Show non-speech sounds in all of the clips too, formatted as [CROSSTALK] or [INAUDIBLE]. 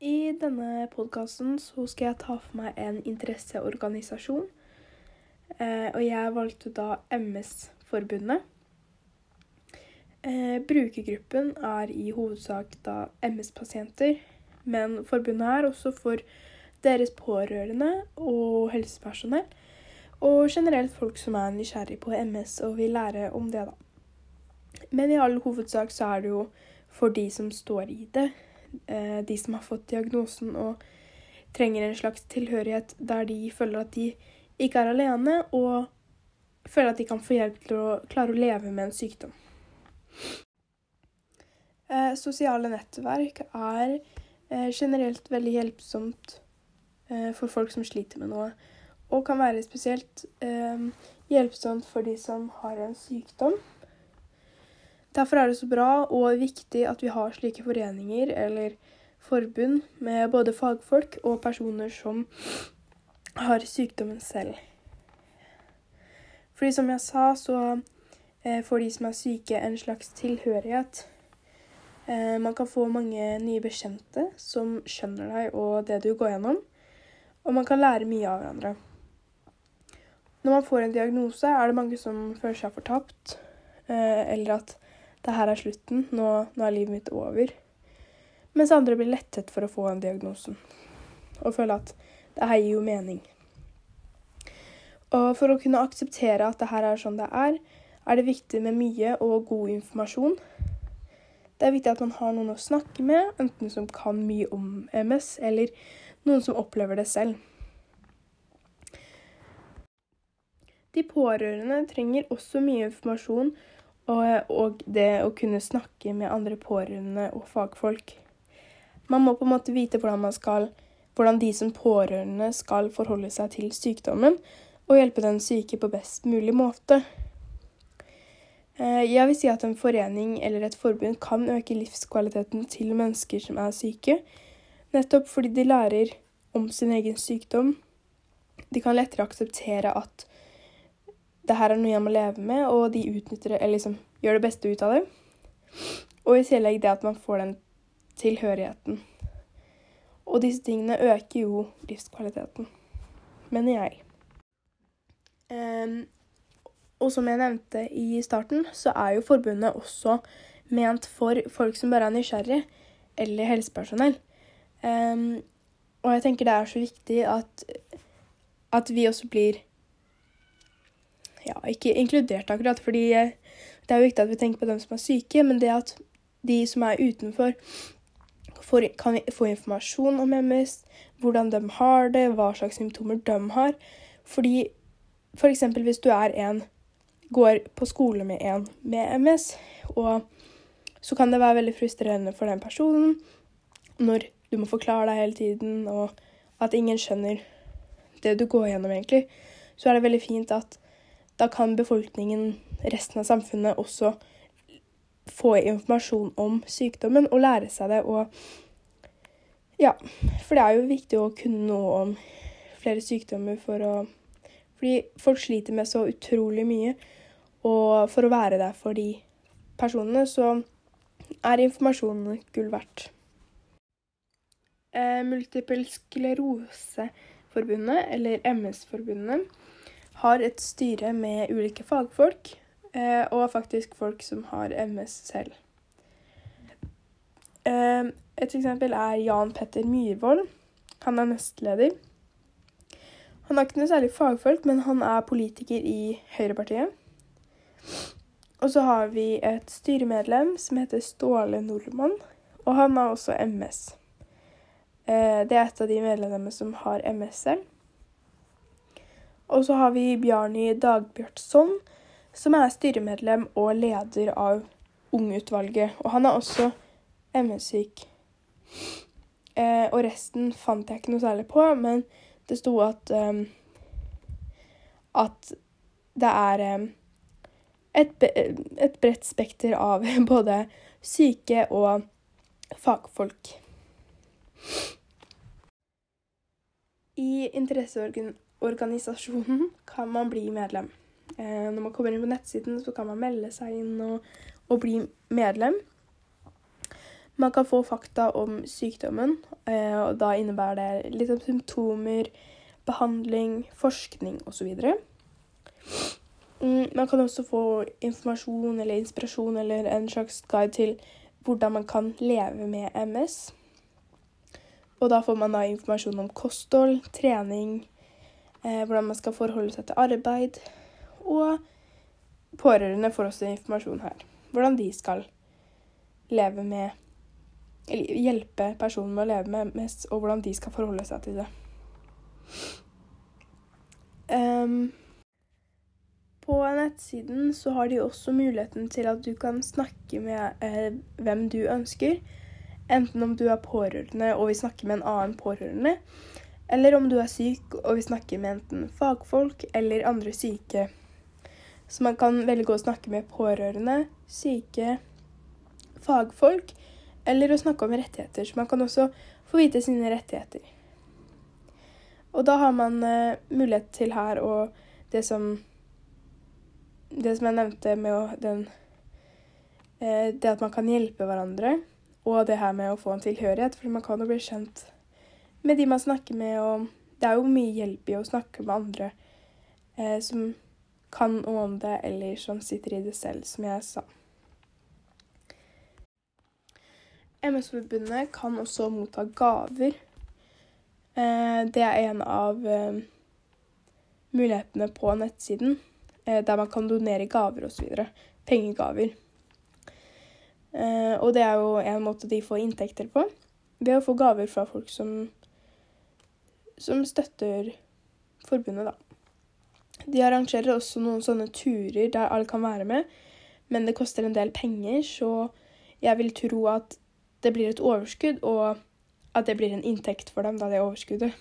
I denne podkasten skal jeg ta for meg en interesseorganisasjon. Eh, og jeg valgte da MS-forbundet. Eh, brukergruppen er i hovedsak da MS-pasienter, men forbundet er også for deres pårørende og helsepersonell. Og generelt folk som er nysgjerrig på MS og vil lære om det, da. Men i all hovedsak så er det jo for de som står i det de som har fått diagnosen og trenger en slags tilhørighet der de føler at de ikke er alene, og føler at de kan få hjelp til å klare å leve med en sykdom. Eh, sosiale nettverk er eh, generelt veldig hjelpsomt for folk som sliter med noe, og kan være spesielt hjelpsomt for de som har en sykdom. Derfor er det så bra og viktig at vi har slike foreninger eller forbund med både fagfolk og personer som har sykdommen selv. Fordi som jeg sa, så eh, får de som er syke, en slags tilhørighet. Eh, man kan få mange nye bekjente som skjønner deg og det du går gjennom. Og man kan lære mye av hverandre. Når man får en diagnose, er det mange som føler seg fortapt, eh, eller at det her er slutten, nå, nå, er livet mitt over. Mens andre blir lettet for å få en diagnosen og føler at det her gir jo mening. Og for å kunne akseptere at det her er sånn det er, er det viktig med mye og god informasjon. Det er viktig at man har noen å snakke med, enten som kan mye om MS, eller noen som opplever det selv. De pårørende trenger også mye informasjon og, og det å kunne snakke med andre pårørende og fagfolk. Man må på en måte vite hvordan, skal, hvordan de som pårørende skal forholde seg til sykdommen, og hjelpe den syke på best mulig måte. Eh, jeg vil si at en forening eller et forbund kan øke livskvaliteten til mennesker som er syke, nettopp fordi de lærer om sin egen sykdom. De kan lettere akseptere at det her er noe jeg må leve med, og de utnytter det, eller liksom gjør det beste ut av det. Og i tillegg det at man får den tilhørigheten. Og disse tingene øker jo livskvaliteten, mener jeg. Um, og som jeg nevnte i starten, så er jo forbundet også ment for folk som bare er nysgjerrig, eller helsepersonell. Um, og jeg tenker det er så viktig at, at vi også blir ja, ikke inkludert akkurat, fordi det er jo viktig at vi tenker på dem som er syke, men det at de som er utenfor, får, kan få informasjon om MS, hvordan de har det, hva slags symptomer de har. Fordi f.eks. For hvis du er en går på skole med en med MS, og så kan det være veldig frustrerende for den personen når du må forklare deg hele tiden, og at ingen skjønner det du går gjennom, egentlig, så er det veldig fint at da kan befolkningen, resten av samfunnet, også få informasjon om sykdommen og lære seg det. Og ja, for det er jo viktig å kunne noe om flere sykdommer for å Fordi folk sliter med så utrolig mye, og for å være der for de personene, så er informasjonen gull verdt. Eh, Multiple skleroseforbundet, eller MS-forbundet, har et styre med ulike fagfolk, eh, og faktisk folk som har MS selv. Eh, et eksempel er Jan Petter Myhrvold. Han er nestleder. Han er ikke noe særlig fagfolk, men han er politiker i Høyrepartiet. Og så har vi et styremedlem som heter Ståle Nordmann, og han har også MS. Eh, det er et av de medlemmene som har MS selv. Og så har vi Bjarni Dagbjørtsson, som er styremedlem og leder av Ungutvalget. Og han er også MS-syk. Eh, og resten fant jeg ikke noe særlig på, men det sto at um, at det er um, et, et bredt spekter av [LAUGHS] både syke og fagfolk. I interesseorganisasjoner organisasjonen [LAUGHS] kan man bli medlem. Eh, når man kommer inn på nettsiden, så kan man melde seg inn og, og bli medlem. Man kan få fakta om sykdommen, eh, og da innebærer det litt om symptomer, behandling, forskning osv. Mm, man kan også få informasjon eller inspirasjon eller en slags guide til hvordan man kan leve med MS. Og da får man da informasjon om kosthold, trening, hvordan man skal forholde seg til arbeid. Og pårørende får også informasjon her. Hvordan de skal leve med Eller hjelpe personen med å leve med MS, og hvordan de skal forholde seg til det. Um, på nettsiden så har de også muligheten til at du kan snakke med eh, hvem du ønsker. Enten om du er pårørende og vil snakke med en annen pårørende, eller om du er syk og vil snakke med enten fagfolk eller andre syke. Så man kan velge å snakke med pårørende, syke, fagfolk, eller å snakke om rettigheter. Så man kan også få vite sine rettigheter. Og da har man uh, mulighet til her og det som Det som jeg nevnte med å, den uh, Det at man kan hjelpe hverandre, og det her med å få en tilhørighet. For man kan jo bli kjent med de man snakker med, og det er jo mye hjelp i å snakke med andre eh, som kan noe om det, eller som sitter i det selv, som jeg sa. MS-forbundet kan også motta gaver. Eh, det er en av eh, mulighetene på nettsiden, eh, der man kan donere gaver osv. Pengegaver. Og det er jo en måte de får inntekter på, ved å få gaver fra folk som, som støtter forbundet, da. De arrangerer også noen sånne turer der alle kan være med, men det koster en del penger, så jeg vil tro at det blir et overskudd, og at det blir en inntekt for dem, da, det overskuddet.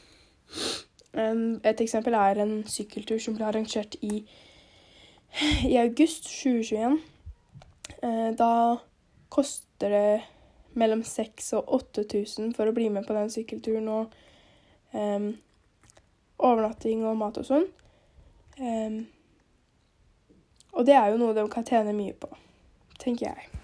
Et eksempel er en sykkeltur som ble arrangert i, i august 2021. Eh, da koster det mellom 6000 og 8000 for å bli med på den sykkelturen, og um, overnatting og mat og sånn. Um, og det er jo noe de kan tjene mye på, tenker jeg.